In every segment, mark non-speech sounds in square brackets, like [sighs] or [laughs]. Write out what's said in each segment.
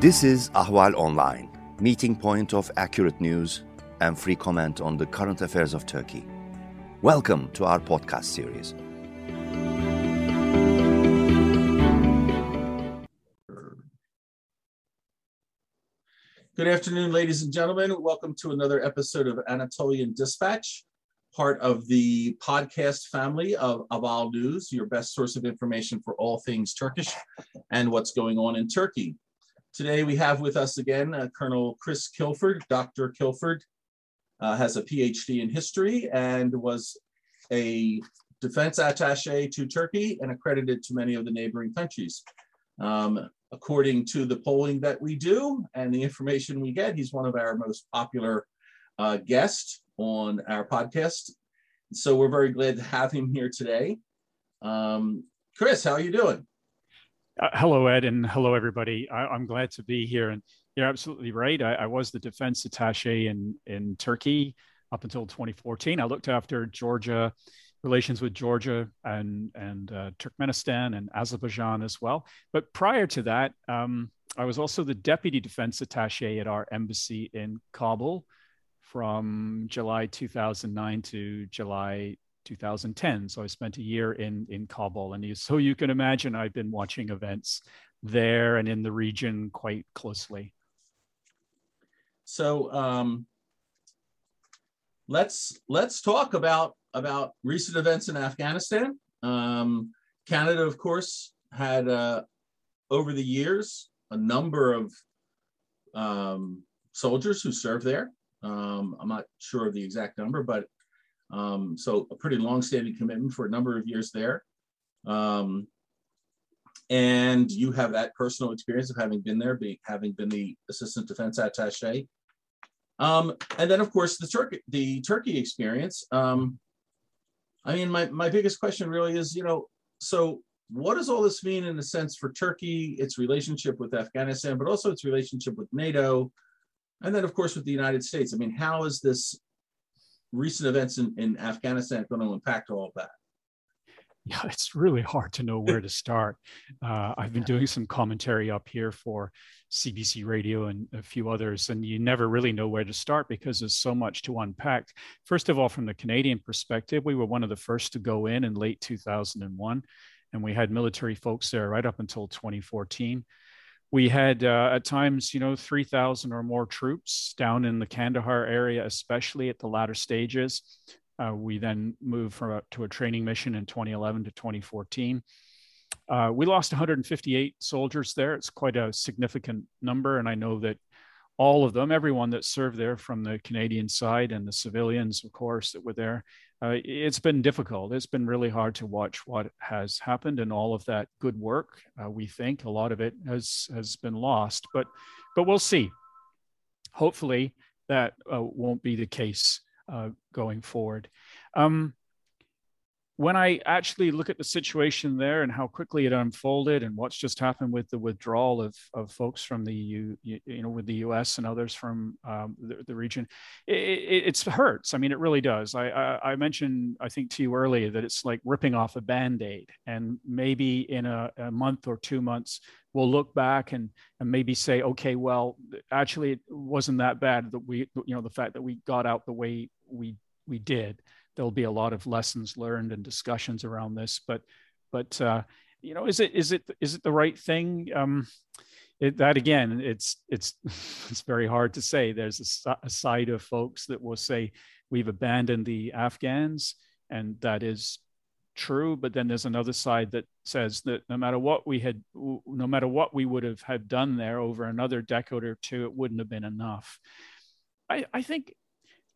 This is Ahval Online, meeting point of accurate news and free comment on the current affairs of Turkey. Welcome to our podcast series. Good afternoon, ladies and gentlemen. Welcome to another episode of Anatolian Dispatch, part of the podcast family of Ahval News, your best source of information for all things Turkish and what's going on in Turkey. Today we have with us again uh, Colonel Chris Kilford. Dr. Kilford uh, has a PhD in history and was a defense attache to Turkey and accredited to many of the neighboring countries. Um, according to the polling that we do and the information we get, he's one of our most popular uh, guests on our podcast. So we're very glad to have him here today. Um, Chris, how are you doing? Uh, hello, Ed, and hello, everybody. I, am glad to be here. And you're absolutely right. I, I, was the defense attache in, in Turkey up until 2014. I looked after Georgia relations with Georgia and and uh, Turkmenistan and Azerbaijan as well. But prior to that, um, I was also the deputy defense attaché at our embassy in Kabul from July 2009 to July 2010. So I spent a year in in Kabul, and so you can imagine I've been watching events there and in the region quite closely. So um, let's let's talk about about recent events in Afghanistan. Um, Canada, of course, had uh, over the years a number of um, soldiers who served there. Um, I'm not sure of the exact number, but um, so a pretty long-standing commitment for a number of years there. Um, and you have that personal experience of having been there, being having been the assistant defense attaché. Um, and then, of course, the Turkey the Turkey experience. Um, I mean, my, my biggest question really is, you know, so what does all this mean in a sense for Turkey, its relationship with Afghanistan, but also its relationship with NATO, and then of course with the United States? I mean, how is this recent events in, in Afghanistan going to impact all of that? Yeah, it's really hard to know where to start. [laughs] Uh, I've been doing some commentary up here for CBC Radio and a few others, and you never really know where to start because there's so much to unpack. First of all, from the Canadian perspective, we were one of the first to go in in late 2001, and we had military folks there right up until 2014 we had uh, at times you know 3000 or more troops down in the kandahar area especially at the latter stages uh, we then moved from a, to a training mission in 2011 to 2014. Uh, we lost 158 soldiers there. It's quite a significant number, and I know that all of them, everyone that served there from the Canadian side and the civilians, of course, that were there, uh, it's been difficult. It's been really hard to watch what has happened, and all of that good work. Uh, we think a lot of it has has been lost, but but we'll see. Hopefully, that uh, won't be the case uh, going forward. Um, when I actually look at the situation there and how quickly it unfolded and what's just happened with the withdrawal of, of folks from the U, you, you know, with the U.S. and others from um, the, the, region, it, it, it, hurts. I mean, it really does. I, I, I, mentioned, I think to you earlier that it's like ripping off a band-aid and maybe in a, a month or two months, we'll look back and, and maybe say, okay, well, actually it wasn't that bad that we, you know, the fact that we got out the way we, we did there'll be a lot of lessons learned and discussions around this. But but uh, you know, is it is it is it the right thing? Um, it, that again, it's it's [laughs] it's very hard to say. There's a, a side of folks that will say we've abandoned the Afghans, and that is true but then there's another side that says that no matter what we had no matter what we would have had done there over another decade or two it wouldn't have been enough i, I think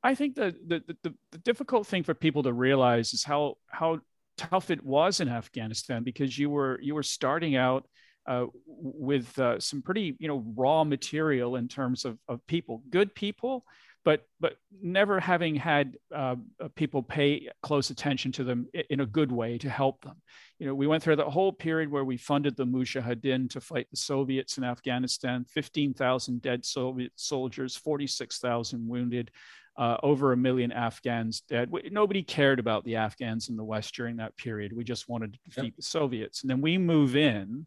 I think the, the, the, the difficult thing for people to realize is how, how tough it was in Afghanistan because you were, you were starting out uh, with uh, some pretty, you know, raw material in terms of, of people, good people, but but never having had uh, people pay close attention to them in a good way to help them. You know, we went through the whole period where we funded the Mujahideen to fight the Soviets in Afghanistan, 15,000 dead Soviet soldiers, 46,000 wounded uh, over a million Afghans dead. Nobody cared about the Afghans in the West during that period. We just wanted to defeat yep. the Soviets. And then we move in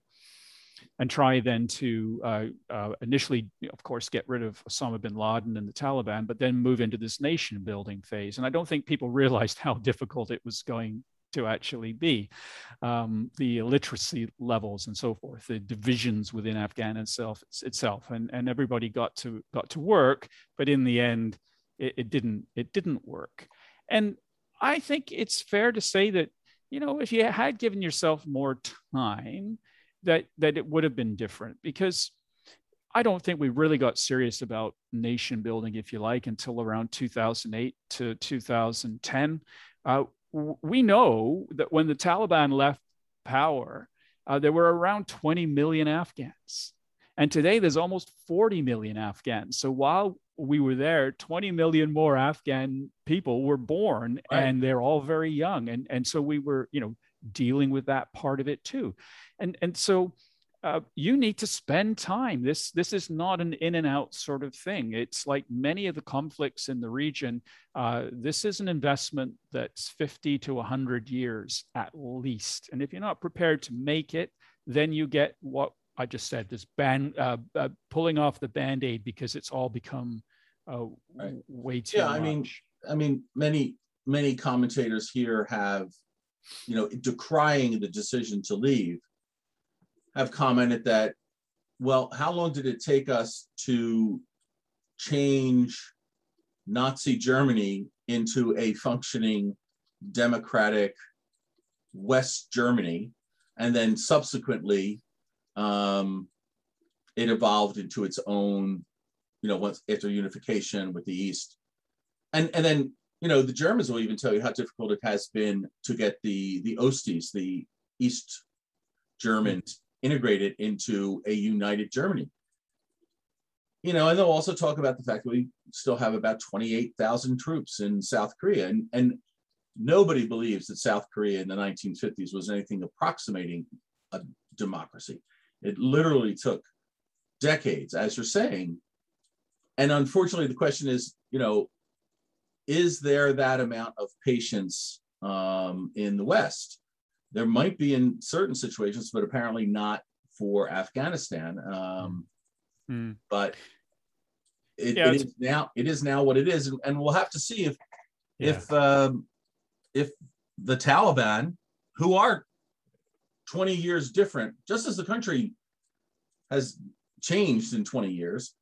and try then to uh, uh, initially, of course, get rid of Osama bin Laden and the Taliban, but then move into this nation building phase. And I don't think people [laughs] realized how difficult it was going to actually be. Um, the illiteracy levels and so forth, the divisions within Afghan itself, itself, and and everybody got to got to work, but in the end, it, it didn't it didn't work. And I think it's fair to say that you know if you had given yourself more time, that that it would have been different because I don't think we really got serious about nation building, if you like, until around 2008 to 2010. Uh, we know that when the Taliban left power, uh, there were around 20 million Afghans. And today there's almost 40 million Afghans. So while we were there, 20 million more Afghan people were born right. and they're all very young. And, and so we were, you know, dealing with that part of it too. And, and so uh, you need to spend time. This this is not an in and out sort of thing. It's like many of the conflicts in the region. Uh, this is an investment that's 50 to 100 years at least. And if you're not prepared to make it, then you get what I just said: this band uh, uh pulling off the band aid because it's all become uh, right. way too. Yeah, much. I mean, I mean, many many commentators here have, you know, decrying the decision to leave have commented that, well, how long did it take us to change Nazi Germany into a functioning democratic West Germany? And then subsequently, um, it evolved into its own, you know, once after unification with the East. And, and then, you know, the Germans will even tell you how difficult it has been to get the, the Ostis, the East Germans, integrated into a united Germany. You know, and they'll also talk about the fact that we still have about 28,000 troops in South Korea. And, and nobody believes that South Korea in the 1950s was anything approximating a democracy. It literally took decades, as you're saying. And unfortunately, the question is, you know, is there that amount of patience um, in the West? There might be in certain situations, but apparently not for Afghanistan. Um, mm. But it, yeah, it is now it is now what it is, and, and we'll have to see if yeah. if um, if the Taliban, who are 20 years different, just as the country has changed in 20 years,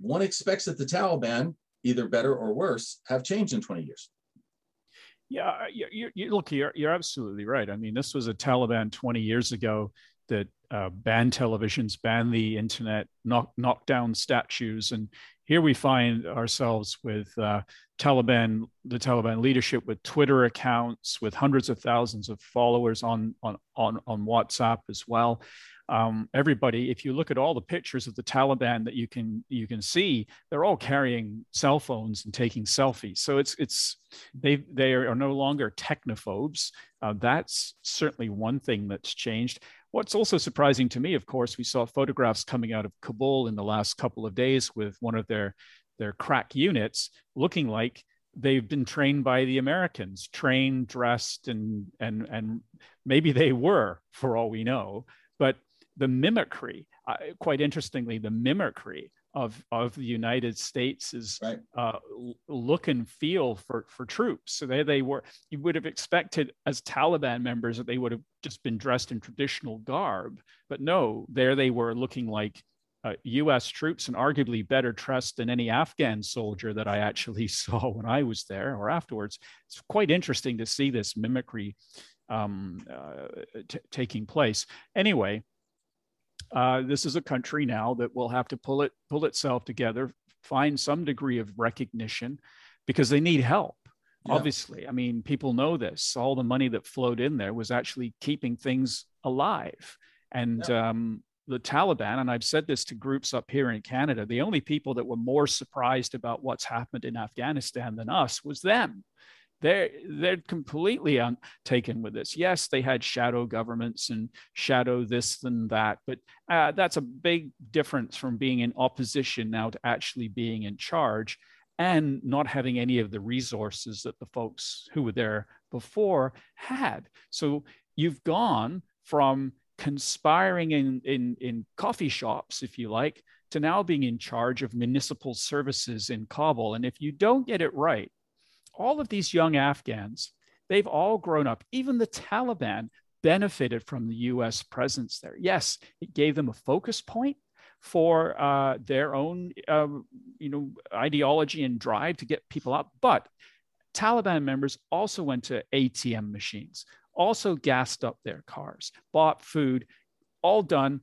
one expects that the Taliban, either better or worse, have changed in 20 years. Yeah, you, you, look, you're, you're absolutely right. I mean, this was a Taliban 20 years ago that uh, banned televisions, banned the internet, knocked knock down statues. And here we find ourselves with uh, Taliban, the Taliban leadership with Twitter accounts, with hundreds of thousands of followers on, on, on, on WhatsApp as well um, everybody, if you look at all the pictures of the Taliban that you can you can see, they're all carrying cell phones and taking selfies. So it's it's they they are no longer technophobes. Uh, that's certainly one thing that's changed. What's also surprising to me, of course, we saw photographs coming out of Kabul in the last couple of days with one of their their crack units looking like they've been trained by the Americans, trained, dressed, and and and maybe they were, for all we know. But the mimicry, uh, quite interestingly, the mimicry of, of the United States is right. uh, look and feel for, for troops. So they, they were, you would have expected as Taliban members that they would have just been dressed in traditional garb, but no, there they were looking like uh, US troops and arguably better dressed than any Afghan soldier that I actually [laughs] saw when I was there or afterwards. It's quite interesting to see this mimicry um, uh, t- taking place. Anyway, uh, this is a country now that will have to pull it pull itself together, find some degree of recognition, because they need help. Yeah. Obviously, I mean, people know this. All the money that flowed in there was actually keeping things alive, and yeah. um, the Taliban, and I've said this to groups up here in Canada, the only people that were more surprised about what's happened in Afghanistan than us was them they're they're completely taken with this. Yes, they had shadow governments and shadow this and that, but uh, that's a big difference from being in opposition now to actually being in charge and not having any of the resources that the folks who were there before had. So you've gone from conspiring in, in, in coffee shops, if you like, to now being in charge of municipal services in Kabul. And if you don't get it right, all of these young Afghans, they've all grown up. Even the Taliban benefited from the US presence there. Yes, it gave them a focus point for uh, their own uh, you know, ideology and drive to get people out. But Taliban members also went to ATM machines, also gassed up their cars, bought food, all done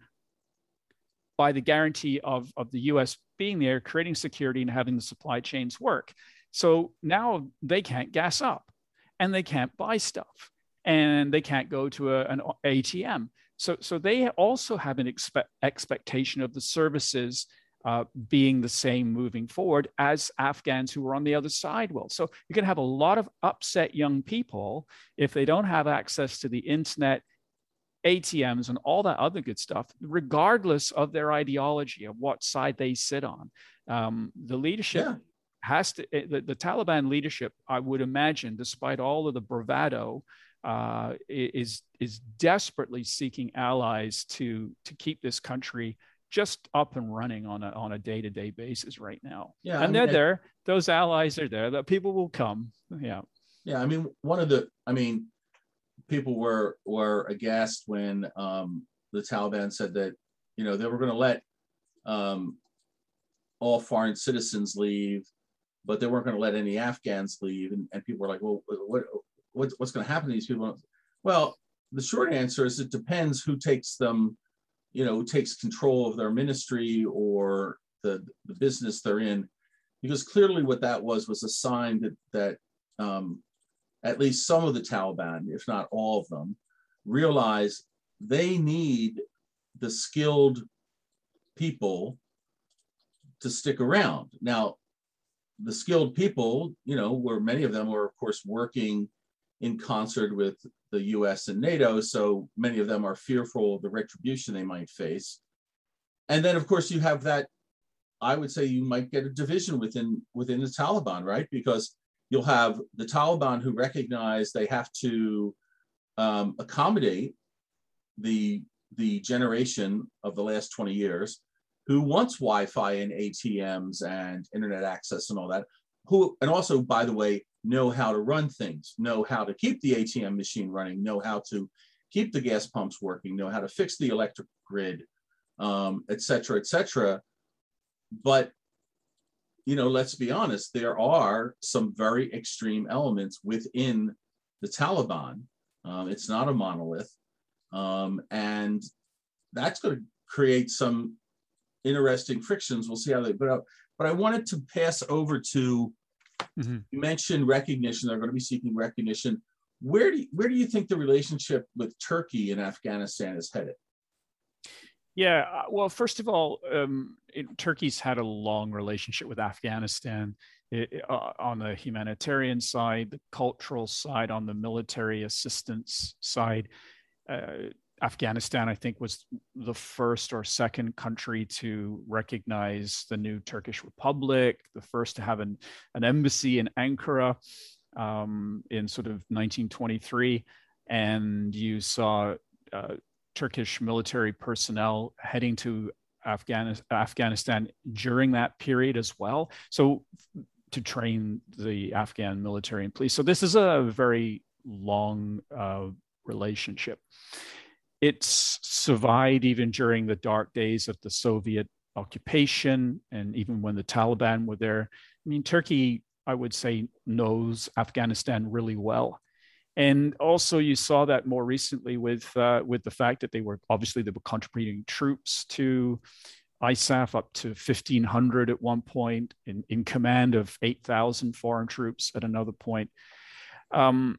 by the guarantee of, of the US being there, creating security and having the supply chains work. So now they can't gas up and they can't buy stuff and they can't go to a, an ATM. So, so they also have an expe- expectation of the services uh, being the same moving forward as Afghans who are on the other side will. So you can have a lot of upset young people if they don't have access to the internet, ATMs, and all that other good stuff, regardless of their ideology of what side they sit on. Um, the leadership yeah. Has to, eh, the, the Taliban leadership, I would imagine, despite all of the bravado, uh, is is desperately seeking allies to to keep this country just up and running on a on a day to day basis right now. Yeah, and I mean, they're there. Those allies are there. That people will come. Yeah. Yeah, I mean, one of the, I mean, people were were aghast when um, the Taliban said that you know they were going to let um, all foreign citizens leave, but they weren't going to let any Afghans leave, and, and people were like, well, what what's, what's going to happen to these people? Well, the short answer is it depends who takes them, you know, who takes control of their ministry or the, the business they're in. Because clearly what that was was a sign that, that um, at least some of the Taliban, if not all of them, realize they need the skilled people to stick around. Now, the skilled people, you know, where many of them were, of course, working in concert with the US and NATO. So many of them are fearful of the retribution they might face. And then, of course, you have that. I would say you might get a division within within the Taliban, right? Because you'll have the Taliban who recognize they have to um, accommodate the the generation of the last 20 years who wants Wi-Fi and ATMs and internet access and all that. Who and also, by the way, know how to run things, know how to keep the ATM machine running, know how to keep the gas pumps working, know how to fix the electric grid, um, et cetera, et cetera. But, you know, let's be honest, there are some very extreme elements within the Taliban. Um, it's not a monolith. Um, and that's going to create some interesting frictions. We'll see how they, but, uh, but I wanted to pass over to Mm-hmm. You mentioned recognition; they're going to be seeking recognition. Where do you, where do you think the relationship with Turkey and Afghanistan is headed? Yeah, uh, well, first of all, um, it, Turkey's had a long relationship with Afghanistan it, uh, on the humanitarian side, the cultural side, on the military assistance side. Uh, Afghanistan, I think, was the first or second country to recognize the new Turkish Republic, the first to have an, an embassy in Ankara um, in sort of 1923. And you saw uh, Turkish military personnel heading to Afghanis- Afghanistan during that period as well. So, to train the Afghan military and police. So, this is a very long uh, relationship it's survived even during the dark days of the Soviet occupation and even when the Taliban were there. I mean, Turkey, I would say, knows Afghanistan really well. And also, you saw that more recently with uh, with the fact that they were obviously they were contributing troops to ISAF up to 1,500 at one point, in, in command of 8,000 foreign troops at another point. Um,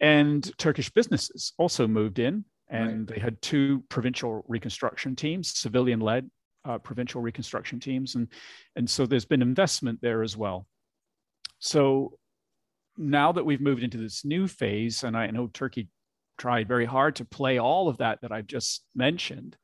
and Turkish businesses also moved in and right. they had two provincial reconstruction teams, civilian-led uh, provincial reconstruction teams, and and so there's been investment there as well. So now that we've moved into this new phase, and I know Turkey tried very hard to play all of that that I've just mentioned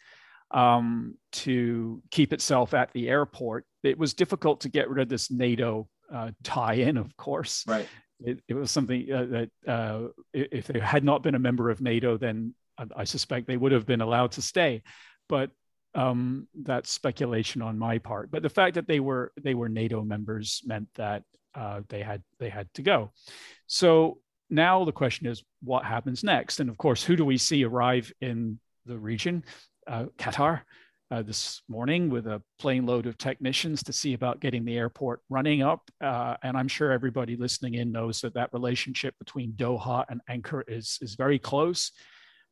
um, to keep itself at the airport. It was difficult to get rid of this NATO uh, tie-in, of course. Right. It, it was something uh, that uh, if they had not been a member of NATO, then I, suspect they would have been allowed to stay, but um, that's speculation on my part. But the fact that they were they were NATO members meant that uh, they had they had to go. So now the question is, what happens next? And of course, who do we see arrive in the region? Uh, Qatar. Uh, this morning with a plane load of technicians to see about getting the airport running up. Uh, and I'm sure everybody listening in knows that that relationship between Doha and Ankara is, is very close.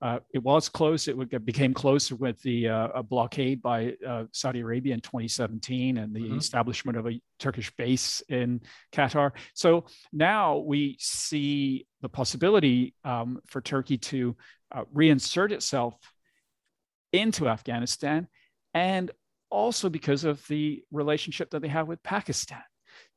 Uh, it was close. It would, became closer with the uh, blockade by uh, Saudi Arabia in 2017 and the mm-hmm. establishment of a Turkish base in Qatar. So now we see the possibility um, for Turkey to uh, reinsert itself into Afghanistan, and also because of the relationship that they have with Pakistan.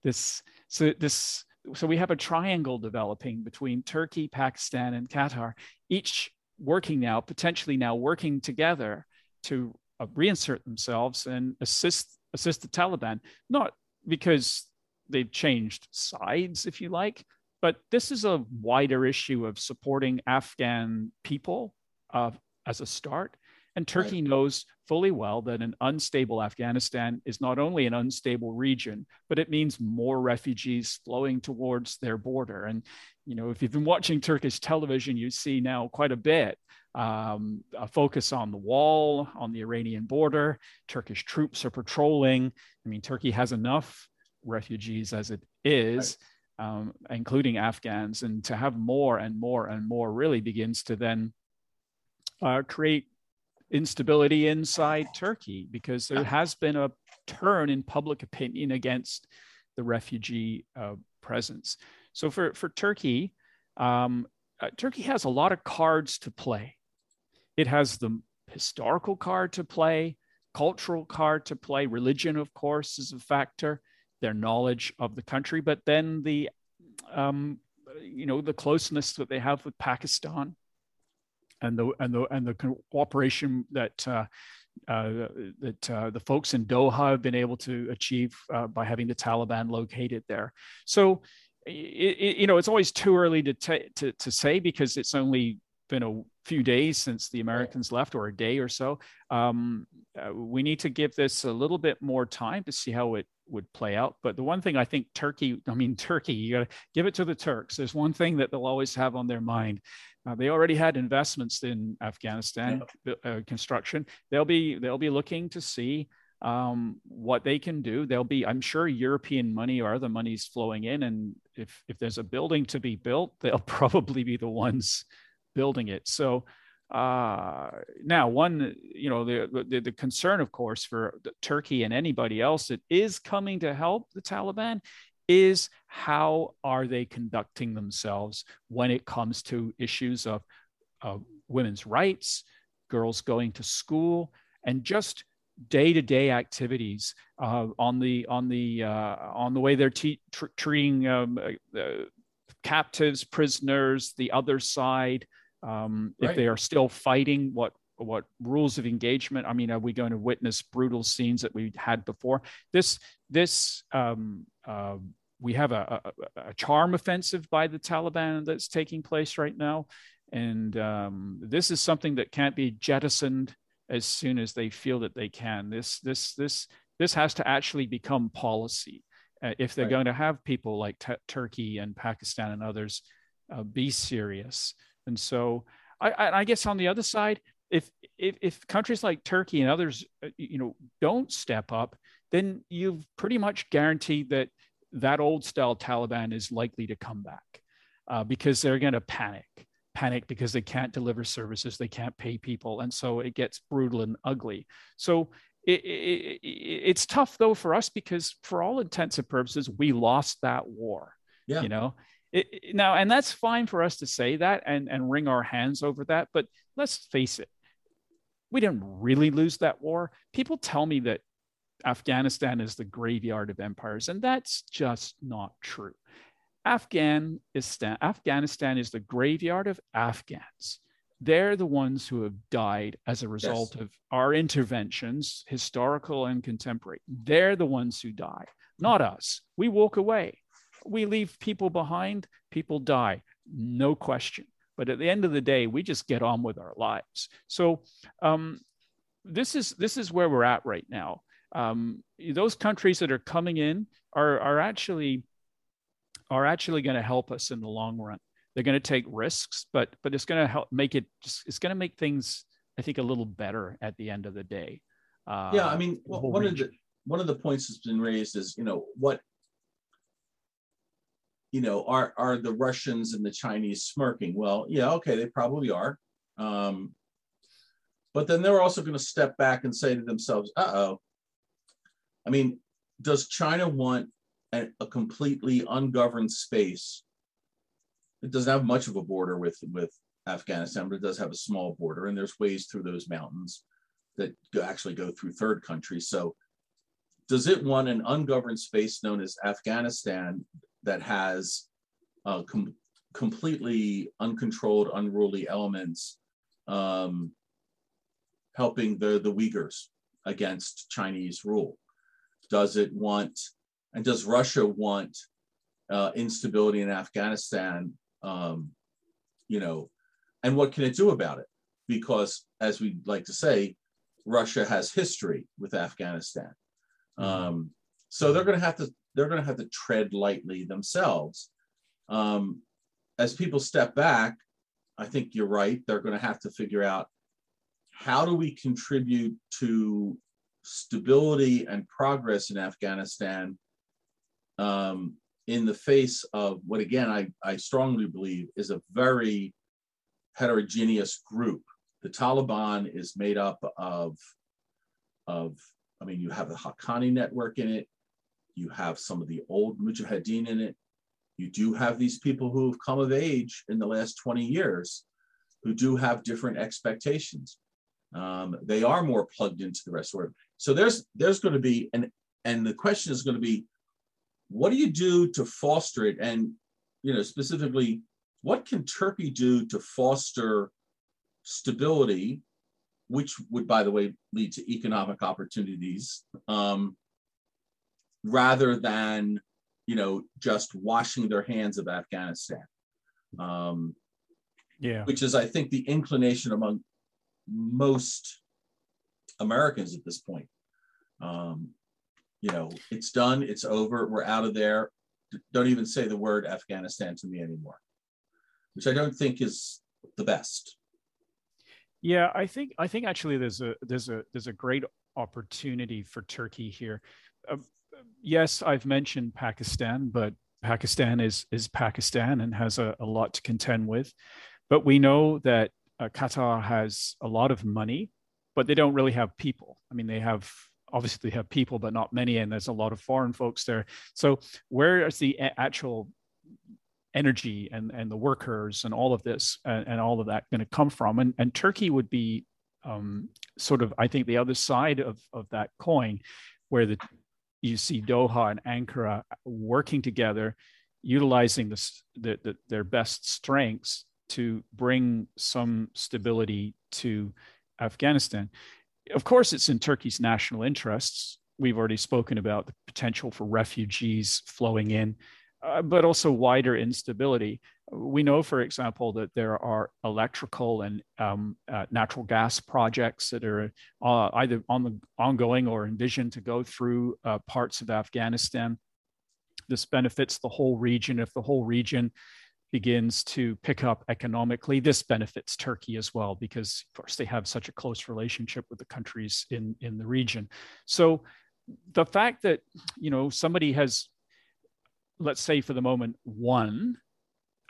This so this so we have a triangle developing between Turkey, Pakistan, and Qatar, each working now, potentially now working together to uh, reinsert themselves and assist assist the Taliban, not because they've changed sides, if you like, but this is a wider issue of supporting Afghan people uh, as a start. And Turkey right. knows fully well that an unstable Afghanistan is not only an unstable region, but it means more refugees flowing towards their border. And you know, if you've been watching Turkish television, you see now quite a bit um, a focus on the wall, on the Iranian border. Turkish troops are patrolling. I mean, Turkey has enough refugees as it is, um, including Afghans, and to have more and more and more really begins to then uh, create instability inside [laughs] Turkey because there has been a turn in public opinion against the refugee uh, presence. So for, for Turkey, um, uh, Turkey has a lot of cards to play. It has the historical card to play, cultural card to play. Religion, of course, is a factor. Their knowledge of the country, but then the, um, you know, the closeness that they have with Pakistan, and the and the and the cooperation that uh, uh, that uh, the folks in Doha have been able to achieve uh, by having the Taliban located there. So it, it, you know, it's always too early to, t- to, to say because it's only been a few days since the Americans left, or a day or so. Um, uh, we need to give this a little bit more time to see how it would play out. But the one thing I think Turkey, I mean, [laughs] Turkey, you got to give it to the Turks. There's one thing that they'll always have on their mind. Uh, they already had investments in Afghanistan yeah. uh, construction. They'll be they'll be looking to see um, what they can do. There'll be, I'm sure, European money or other monies flowing in, and if if there's a building to be built, [laughs] they'll probably be the ones building it. So uh, now, one, you know, the, the, the concern, of course, for Turkey and anybody else that is coming to help the Taliban is how are they conducting themselves when it comes to issues of uh, women's rights, girls going to school, and just day-to-day activities uh, on the on the uh, on the way they're te- tr- treating um, uh, captives, prisoners, the other side. Um, right. If they are still fighting, what what rules of engagement? I mean, are we going to witness brutal scenes that we had before? This this um, uh, we have a, a, a, charm offensive by the Taliban that's taking place right now, and um, this is something that can't be jettisoned as soon as they feel that they can. This this this this has to actually become policy uh, if they're right. going to have people like t- Turkey and Pakistan and others uh, be serious. And so I, I, guess on the other side, if, if if countries like Turkey and others, uh, you know, don't step up, then you've pretty much guaranteed that that old style Taliban is likely to come back uh, because they're going to panic panic because they can't deliver services, they can't pay people, and so it gets brutal and ugly. So it, it, it's tough though for us because, for all intents and purposes, we lost that war. Yeah. You know, it, now, and that's fine for us to say that and, and wring our hands over that. But let's face it, we didn't really lose that war. People tell me that Afghanistan is the graveyard of empires, and that's just not true. Afghanistan, Afghanistan is the graveyard of Afghans. They're the ones who have died as a result yes. of our interventions, historical and contemporary. They're the ones who die, not us. We walk away. We leave people behind, people die, no question. But at the end of the day, we just get on with our lives. So um, this is this is where we're at right now. Um, those countries that are coming in are are actually are actually going to help us in the long run. They're going to take risks, but but it's going to help make it. Just, it's going to make things, I think, a little better at the end of the day. Uh, yeah, I mean, one region. of the one of the points that's been raised is, you know, what you know, are are the Russians and the Chinese smirking? Well, yeah, okay, they probably are. Um, but then they're also going to step back and say to themselves, "Uh oh." I mean, does China want a, a, completely ungoverned space? It doesn't have much of a border with with Afghanistan, but it does have a small border, and there's ways through those mountains that actually go through third countries. So, does it want an ungoverned space known as Afghanistan that has uh, com- completely uncontrolled, unruly elements um, helping the, the Uyghurs against Chinese rule? Does it want, and does Russia want uh, instability in Afghanistan? Um, you know, and what can it do about it? Because, as we like to say, Russia has history with Afghanistan. Mm-hmm. Um, so they're going to have to they're going to have to tread lightly themselves. Um, as people step back, I think you're right. They're going to have to figure out how do we contribute to stability and progress in Afghanistan um, in the face of what, again, I, I strongly believe is a very heterogeneous group. The Taliban is made up of, of I mean, you have the Haqqani network in it, you have some of the old mujahideen in it. You do have these people who have come of age in the last 20 years who do have different expectations. Um, they are more plugged into the rest of the world. So there's there's going to be and and the question is going to be, what do you do to foster it? And you know specifically, what can Turkey do to foster stability, which would, by the way, lead to economic opportunities um, rather than you know just washing their hands of Afghanistan. Um, yeah, which is I think the inclination among most Americans at this point. Um, you know, it's done, it's over, we're out of there. Don't even say the word Afghanistan to me anymore, which I don't think is the best. Yeah, I think I think actually there's a there's a there's a great opportunity for Turkey here. Uh, yes, I've mentioned Pakistan, but Pakistan is is Pakistan and has a, a lot to contend with. But we know that uh, Qatar has a lot of money, but they don't really have people. I mean, they have obviously they have people, but not many, and there's a lot of foreign folks there. So where is the actual energy and and the workers and all of this and, and all of that going to come from? And and Turkey would be um, sort of I think the other side of of that coin, where the you see Doha and Ankara working together, utilizing this, the, the, their best strengths to bring some stability to Afghanistan. Of course, it's in Turkey's national interests. We've already spoken about the potential for refugees flowing in, uh, but also wider instability. We know, for example, that there are electrical and um, uh, natural gas projects that are uh, either on the ongoing or envisioned to go through uh, parts of Afghanistan. This benefits the whole region. If the whole region begins to pick up economically, this benefits Turkey as well, because of course they have such a close relationship with the countries in, in the region. So the fact that you know somebody has, let's say for the moment, won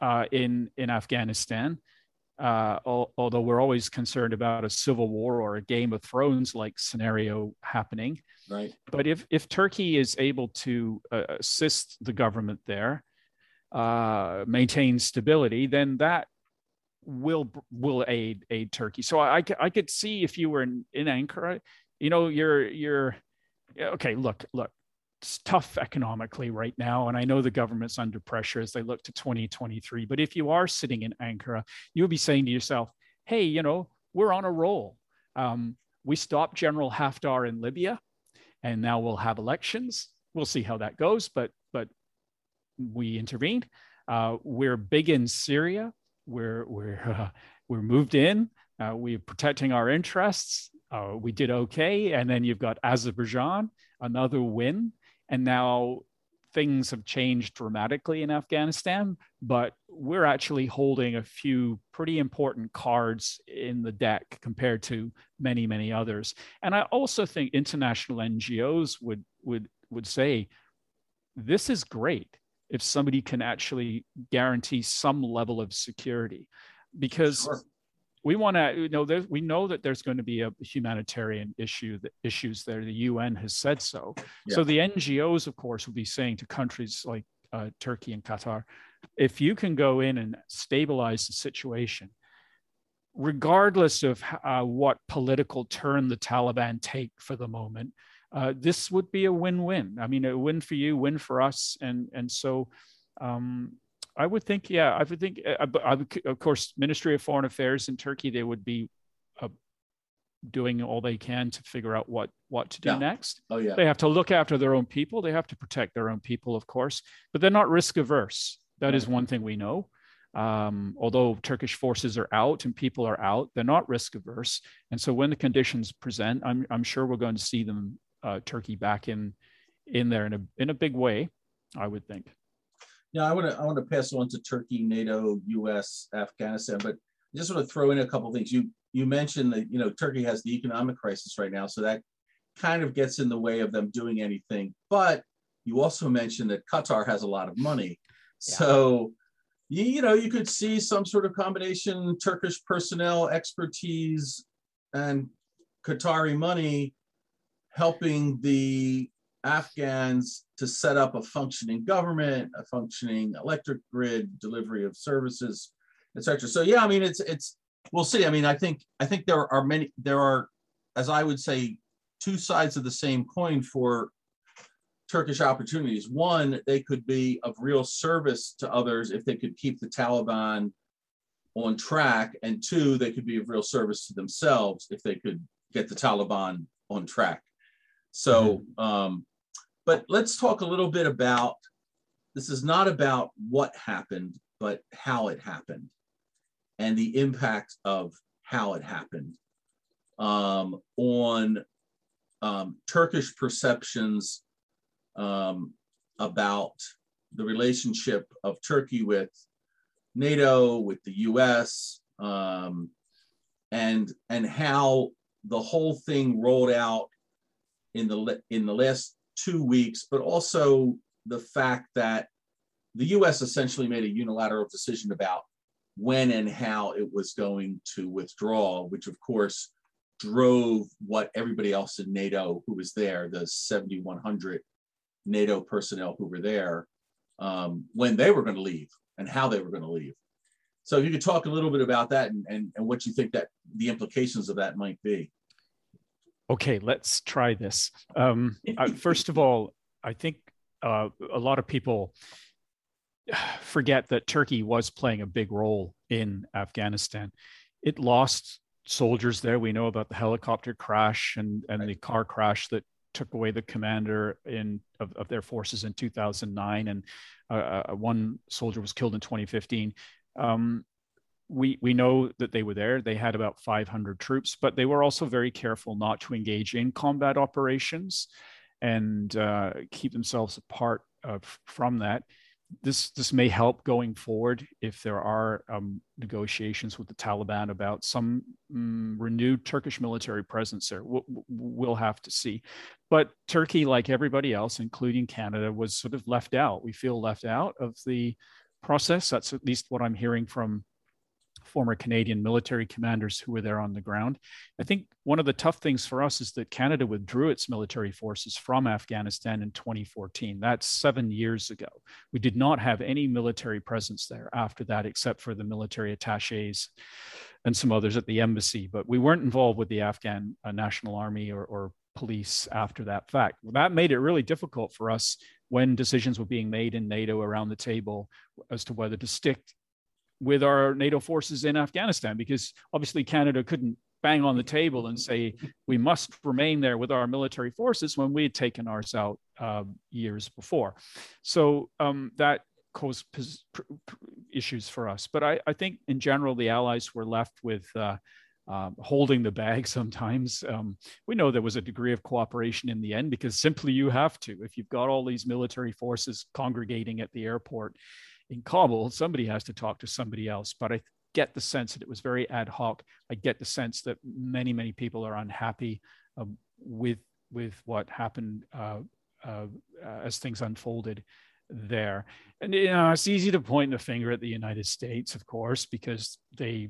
uh, in in Afghanistan, uh, although we're always concerned about a civil war or a Game of Thrones like scenario happening. Right. But if if Turkey is able to uh, assist the government there uh, maintain stability, then that will will aid aid Turkey. So I I could see if you were in, in Ankara, you know, you're you're okay. Look look, it's tough economically right now, and I know the government's under pressure as they look to 2023. But if you are sitting in Ankara, you'll be saying to yourself, "Hey, you know, we're on a roll. Um, we stopped General Haftar in Libya, and now we'll have elections. We'll see how that goes, but but we intervened. Uh, we're big in Syria. we're we're [laughs] uh, we're moved in. Uh, we're protecting our interests. Uh, we did okay, and then you've got Azerbaijan, another win, and now things have changed dramatically in Afghanistan, but we're actually holding a few pretty important cards in the deck compared to many, many others. And I also think international NGOs would would would say this is great if somebody can actually guarantee some level of security. Because sure. we want to you know there, we know that there's going to be a humanitarian issue that issues there. The un has said so. Yeah. so the ngos of course will be saying to countries like uh, turkey and qatar if you can go in and stabilize the situation regardless of uh, what political turn the taliban take for the moment uh, this would be a win-win i mean a win for you win for us and and so um, I would think, yeah, I would think, uh, I would, of course, Ministry of Foreign Affairs in Turkey, they would be uh, doing all they can to figure out what what to do yeah. next. Oh yeah, they have to look after their own people. They have to protect their own people, of course, but they're not risk averse. That right. is one thing we know. Um, although Turkish forces are out and people are out, they're not risk averse. And so when the conditions present, I'm I'm sure we're going to see them uh, Turkey back in in there in a in a big way. I would think. Yeah, I want to I want to pass on to Turkey, NATO, U.S., Afghanistan, but I just want to throw in a couple things. You you mentioned that you know Turkey has the economic crisis right now, so that kind of gets in the way of them doing anything. But you also mentioned that Qatar has a lot of money, yeah. so you, you know you could see some sort of combination Turkish personnel expertise and Qatari money helping the Afghans to set up a functioning government, a functioning electric grid, delivery of services, etc. So yeah, I mean it's it's we'll see. I mean, I think I think there are many there are, as I would say, two sides of the same coin for Turkish opportunities. One, they could be of real service to others if they could keep the Taliban on track, and two, they could be of real service to themselves if they could get the Taliban on track. So mm-hmm. um, but let's talk a little bit about this is not about what happened, but how it happened and the impact of how it happened um, on um, Turkish perceptions um, about the relationship of Turkey with NATO, with the US, um, and, and how the whole thing rolled out in the, in the last two weeks, but also the fact that the US essentially made a unilateral decision about when and how it was going to withdraw, which of course drove what everybody else in NATO who was there, the 7,100 NATO personnel who were there, um, when they were going to leave and how they were going to leave. So if you could talk a little bit about that and, and, and what you think that the implications of that might be okay, let's try this. Um, first of all, I think uh, a lot of people [sighs] forget that Turkey was playing a big role in Afghanistan. It lost soldiers there. We know about the helicopter crash and, and right. the car crash that took away the commander in of, of their forces in 2009, and uh, uh, one soldier was killed in 2015. Um, we we know that they were there. They had about 500 troops, but they were also very careful not to engage in combat operations and uh, keep themselves apart uh, from that. This this may help going forward if there are um, negotiations with the Taliban about some um, renewed Turkish military presence there. We'll, we'll have to see. But Turkey, like everybody else, including Canada, was sort of left out. We feel left out of the process. That's at least what I'm hearing from former Canadian military commanders who were there on the ground. I think one of the tough things for us is that Canada withdrew its military forces from Afghanistan in 2014. That's seven years ago. We did not have any military presence there after that, except for the military attaches and some others at the embassy. But we weren't involved with the Afghan uh, National Army or, or police after that fact. Well, that made it really difficult for us when decisions were being made in NATO around the table as to whether to stick with our NATO forces in Afghanistan because obviously Canada couldn't bang on the table and say we must remain there with our military forces when we had taken ours out uh, years before. So um, that caused issues for us. But I, I think in general, the Allies were left with uh, um, holding the bag [laughs] sometimes. Um, we know there was a degree of cooperation in the end because simply you have to. If you've got all these military forces congregating at the airport in Kabul, somebody has to talk to somebody else. But I get the sense that it was very ad hoc. I get the sense that many, many people are unhappy um, with with what happened uh, uh, as things unfolded there. And you know, it's easy to point the finger at the United States, of course, because they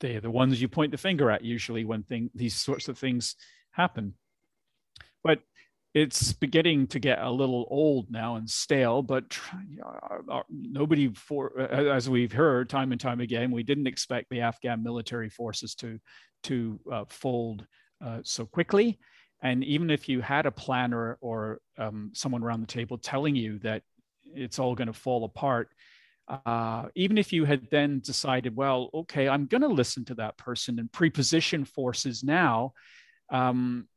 they're the ones you point the finger at usually when thing, these sorts of things happen. But it's beginning to get a little old now and stale, but uh, nobody for as we've heard time and time again, we didn't expect the Afghan military forces to to uh, fold uh, so quickly. And even if you had a planner or um, someone around the table telling you that it's all going to fall apart, uh, even if you had then decided, well, okay, I'm going to listen to that person and preposition forces now, um,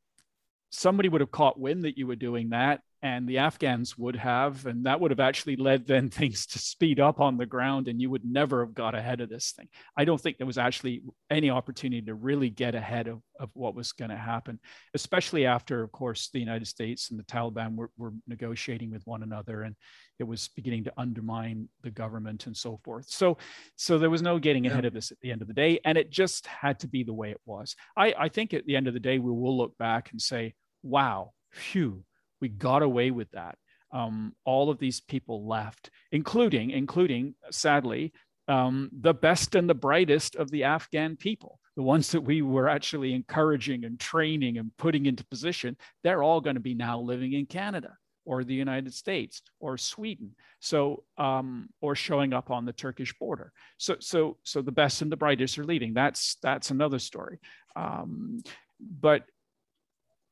somebody would have caught wind that you were doing that and the Afghans would have, and that would have actually led then [laughs] things to speed up on the ground, and you would never have got ahead of this thing. I don't think there was actually any opportunity to really get ahead of, of what was going to happen, especially after, of course, the United States and the Taliban were, were negotiating with one another, and it was beginning to undermine the government and so forth. So, so there was no getting ahead yeah. of this at the end of the day, and it just had to be the way it was. I, I think at the end of the day, we will look back and say, "Wow, phew." We got away with that. Um, all of these people left, including, including, sadly, um, the best and the brightest of the Afghan people, the ones that we were actually encouraging and training and putting into position. They're all going to be now living in Canada or the United States or Sweden. So, um, or showing up on the Turkish border. So, so, so the best and the brightest are leaving. That's that's another story. Um, but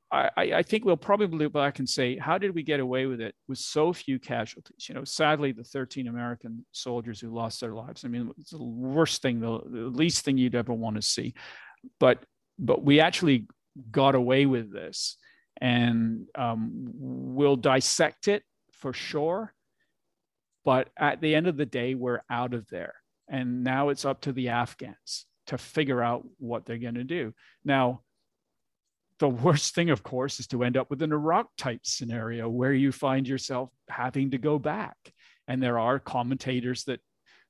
I, I think we'll probably look back and say, how did we get away with it with so few casualties? You know, sadly, the 13 American soldiers who lost their lives. I mean, it's the worst thing, the, the least thing you'd ever want to see. But but we actually got away with this, and um, we'll dissect it for sure. But at the end of the day, we're out of there, and now it's up to the Afghans to figure out what they're going to do. Now the worst thing, of course, is to end up with an Iraq type scenario where you find yourself having to go back. And there are commentators that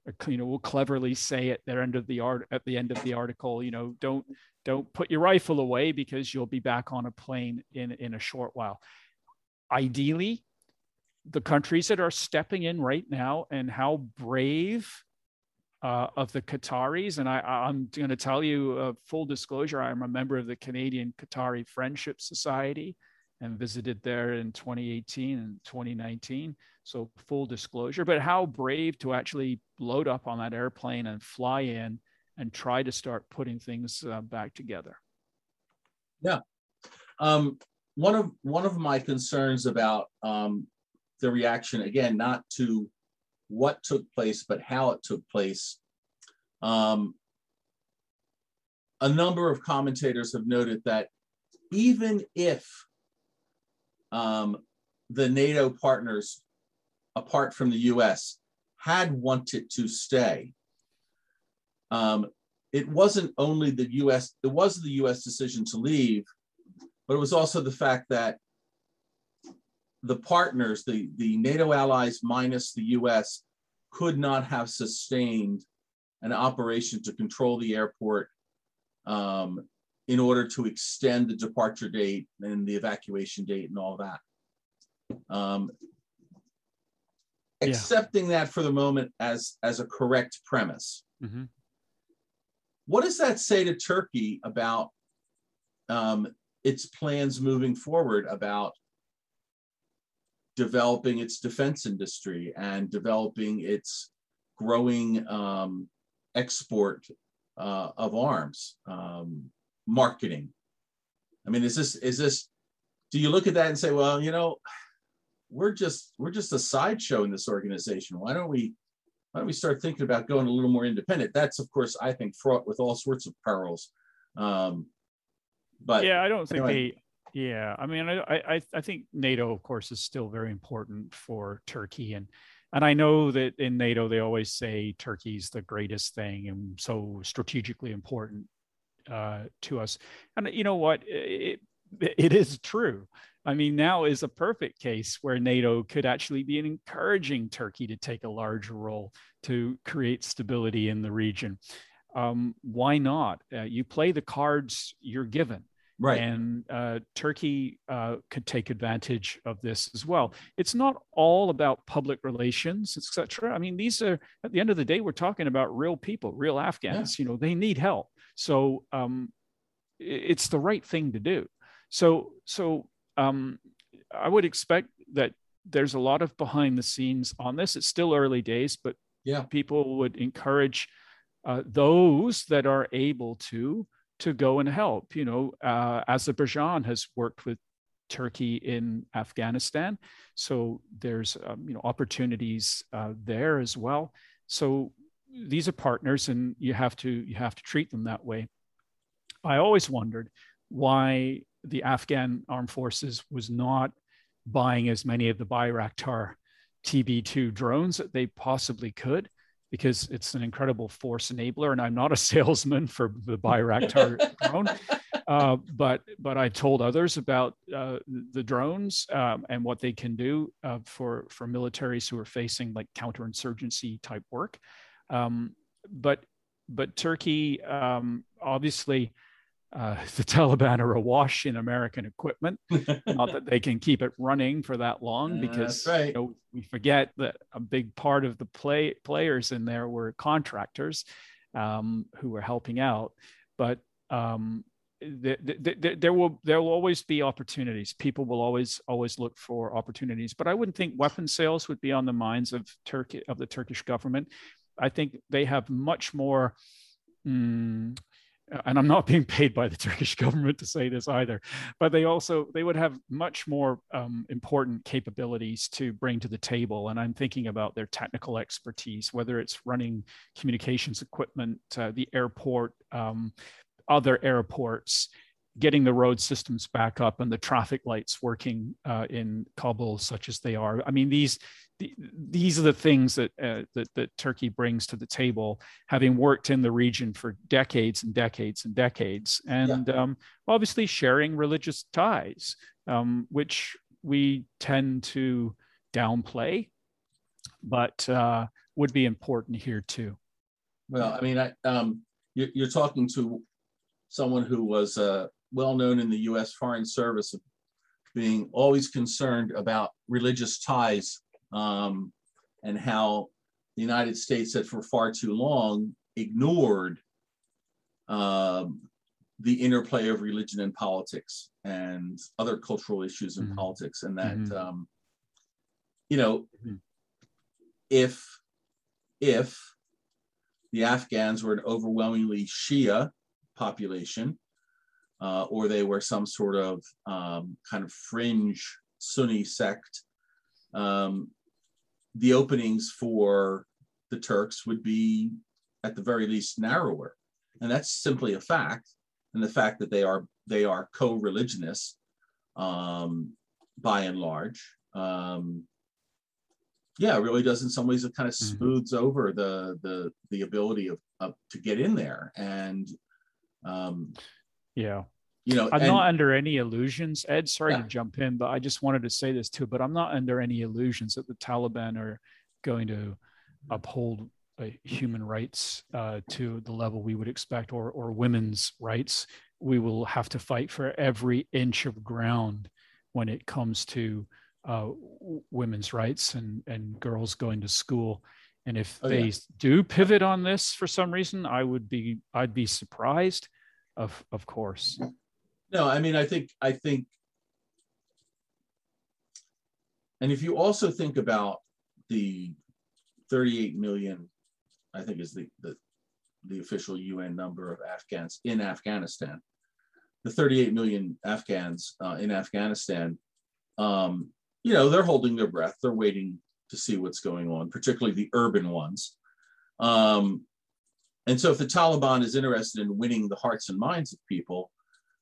uh, you know will cleverly say at the end of the art at the end of the article, you know, don't don't put your rifle away because you'll be back on a plane in in a short while. Ideally, the countries that are stepping in right now and how brave uh, of the Qataris. And I, am going to tell you, uh, full disclosure, I'm a member of the Canadian Qatari Friendship Society and visited there in 2018 and 2019. So, full disclosure, but how brave to actually load up on that airplane and fly in and try to start putting things uh, back together. Yeah. Um, one of one of my concerns about um, the reaction again, not to what took place, but how it took place. Um, a number of commentators have noted that even if um, the NATO partners, apart from the US, had wanted to stay, um, it wasn't only the US, it was the US decision to leave, but it was also the fact that the partners, the, the NATO allies minus the US, could not have sustained an operation to control the airport um, in order to extend the departure date and the evacuation date and all that. Um, yeah. Accepting that for the moment as, as a correct premise. Mm-hmm. What does that say to Turkey about um, its plans moving forward about developing its defense industry and developing its growing um, export uh, of arms, um, marketing. I mean, is this is this? Do you look at that and say, well, you know, we're just we're just a sideshow in this organization. Why don't we why don't we start thinking about going a little more independent? That's of course I think fraught with all sorts of perils. Um, but yeah, I don't think anyway. they yeah, I mean, I, I I think NATO, of course, is still very important for Turkey, and and I know that in NATO they always say Turkey's the greatest thing and so strategically important uh, to us. And you know what? It, it is true. I mean, now is a perfect case where NATO could actually be encouraging Turkey to take a larger role to create stability in the region. Um, why not? Uh, you play the cards you're given. Right. And uh, Turkey uh, could take advantage of this as well. It's not all about public relations, etc. I mean, these are at the end of the day, we're talking about real people, real Afghans. Yeah. You know, they need help. So um, it's the right thing to do. So, so um, I would expect that there's a lot of behind the scenes on this. It's still early days, but yeah, people would encourage uh, those that are able to to go and help. You know, uh, Azerbaijan has worked with Turkey in Afghanistan, so there's um, you know opportunities uh, there as well. So these are partners, and you have to you have to treat them that way. I always wondered why the Afghan armed forces was not buying as many of the Bayraktar TB2 drones that they possibly could because it's an incredible force enabler. And I'm not a [laughs] salesman for the Bayraktar drone, [laughs] uh, but but I told others about uh, the drones um, and what they can do uh, for for militaries who are facing like counterinsurgency type work. Um, but but Turkey um, obviously. Uh, [laughs] the Taliban are awash in American equipment. [laughs] Not that they can keep it running for that long, because right. you know, we forget that a big part of the play players in there were contractors um, who were helping out. But um, there, there, there will there will always be opportunities. People will always always look for opportunities. But I wouldn't think weapon sales would be on the minds of Turkey of the Turkish government. I think they have much more. Mm, and I'm not being paid by the [laughs] Turkish government to say this either, but they also they would have much more um, important capabilities to bring to the table. And I'm thinking about their technical expertise, whether it's running communications equipment, uh, the airport, um, other airports, getting the road systems back up and the traffic lights working uh, in Kabul, such as they are. I mean, these these are the things that, uh, that, that Turkey brings to the table, having worked in the region for decades and decades and decades, and yeah. um, obviously sharing religious ties, um, which we tend to downplay, but uh, would be important here too. Well, I mean, I, um, you're, you're, talking to someone who was uh, well known in the U.S. Foreign Service, of being always concerned about religious ties um, and how the United States had for far too long ignored um, the interplay of religion and politics and other cultural issues in mm-hmm. politics, and that mm-hmm. um, you know, mm-hmm. if if the Afghans were an overwhelmingly Shia population, uh, or they were some sort of um, kind of fringe Sunni sect, um, the openings for the Turks would be at the very least narrower. And that's simply a fact. And the fact that they are they are co-religionists um, by and large. Um, yeah, it really does in some ways it kind of mm-hmm. smooths mm-hmm. over the the the ability of, of to get in there. And um, yeah, you know, I'm and, not under any illusions. Ed, sorry yeah. to jump in, but I just wanted to say this too. But I'm not under any illusions that the Taliban are going to uphold uh, human rights uh, to the level we would expect, or or women's rights. We will have to fight for every inch of ground when it comes to uh, women's rights and and girls going to school. And if oh, they yeah. do pivot on this for some reason, I would be I'd be surprised. Of of course. No, I mean, I think, I think, and if you also think about the 38 million, I think is the, the, the official UN number of Afghans in Afghanistan, the 38 million Afghans uh, in Afghanistan, um, you know, they're holding their breath. They're waiting to see what's going on, particularly the urban ones. Um, and so if the Taliban is interested in winning the hearts and minds of people,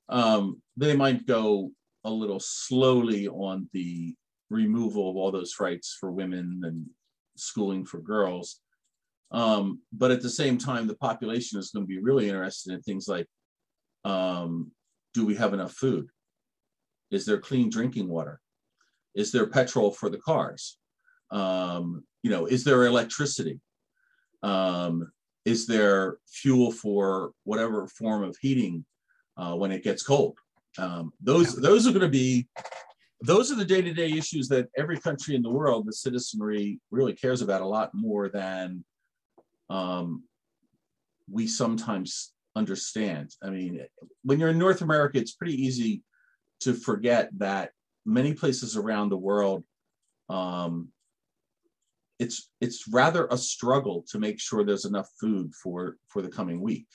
um, they might go a little slowly on the removal of all those rights for women and schooling for girls. Um, but at the same time, the population is going to be really interested in things like um, do we have enough food? Is there clean drinking water? Is there petrol for the cars? Um, you know, is there electricity? Um, is there fuel for whatever form of heating uh, when it gets cold? Um, those those are going to be those are the day-to-day issues that every country in the world, the citizenry really cares about a lot more than um, we sometimes understand. I mean, when you're in North America, it's pretty easy to forget that many places around the world, um, it's it's rather a struggle to make sure there's enough food for for the coming week.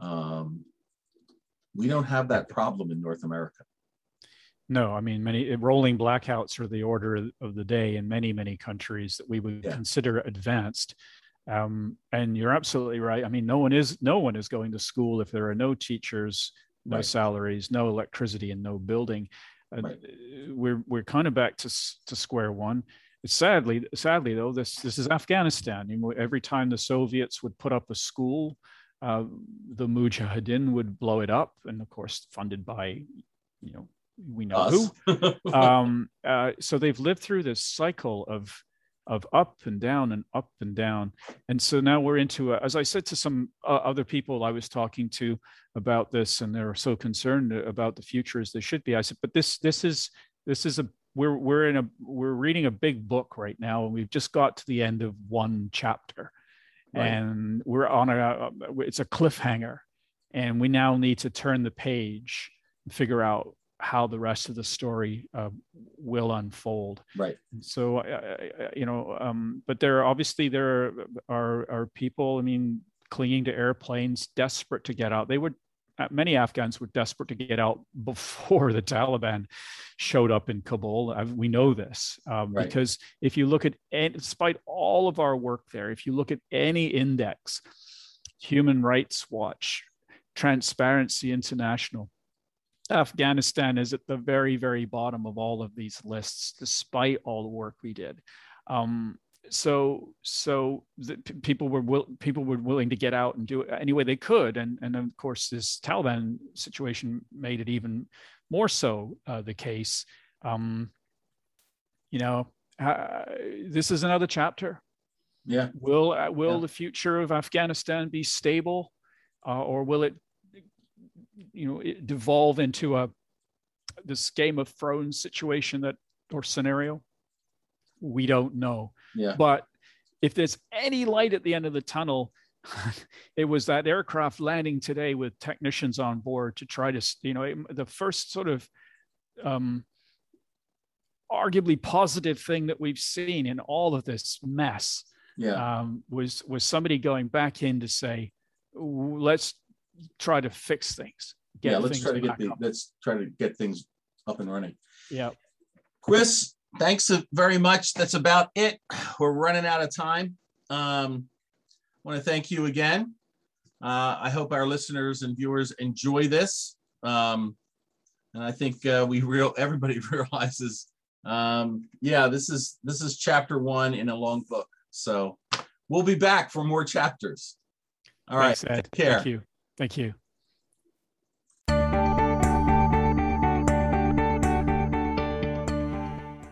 Um, we don't have that problem in North America. No, I mean, many rolling blackouts are the order of the day in many, many countries that we would yeah. consider advanced. Um, and you're absolutely right. I mean, no one is no one is going to school if there are no teachers, no right. salaries, no electricity, and no building. Uh, right. We're we're kind of back to to square one. Sadly, sadly though, this this is Afghanistan. You know, every time the Soviets would put up a school, uh, the Mujahideen would blow it up, and of course, funded by, you know, we know Us. who. [laughs] um, uh, so they've lived through this cycle of of up and down and up and down. And so now we're into, a, as I said to some uh, other people I was talking to about this, and they're so concerned about the future as they should be. I said, but this this is this is a we're we're in a we're reading a big book right now, and we've just got to the end of one chapter, right. and we're on a it's a cliffhanger, and we now need to turn the page and figure out how the rest of the story uh, will unfold. Right. So, uh, you know, um, but there are obviously there are, are people. I mean, clinging to airplanes, desperate to get out. They would. Uh, many Afghans were desperate to get out before the Taliban showed up in Kabul. We know this um, right. because if you look at, despite all of our work there, if you look at any index, Human Rights Watch, Transparency International, Afghanistan is at the very, very bottom of all of these lists, despite all the work we did. Um, so, so the, people were will, people were willing to get out and do it any way they could, and and of course this Taliban situation made it even more so uh, the case. Um, you know, uh, this is another chapter. Yeah. Will uh, will yeah. the future of Afghanistan be stable, uh, or will it you know devolve into a this Game of Thrones situation that or scenario? We don't know. Yeah. But if there's any light at the end of the tunnel, [laughs] it was that aircraft landing today with technicians on board to try to, you know, the first sort of um, arguably positive thing that we've seen in all of this mess yeah. um, was was somebody going back in to say, let's try to fix things. yeah, let's try to get the, let's try to get things up and running. Yeah. Chris, thanks very much. That's about it. We're running out of time. Um, I want to thank you again. Uh, I hope our listeners and viewers enjoy this. Um, and I think uh, we real everybody [laughs] realizes, um, yeah, this is this is chapter one in a long book. So we'll be back for more chapters. All Thanks, right, Ed. Take care. Thank you. Thank you.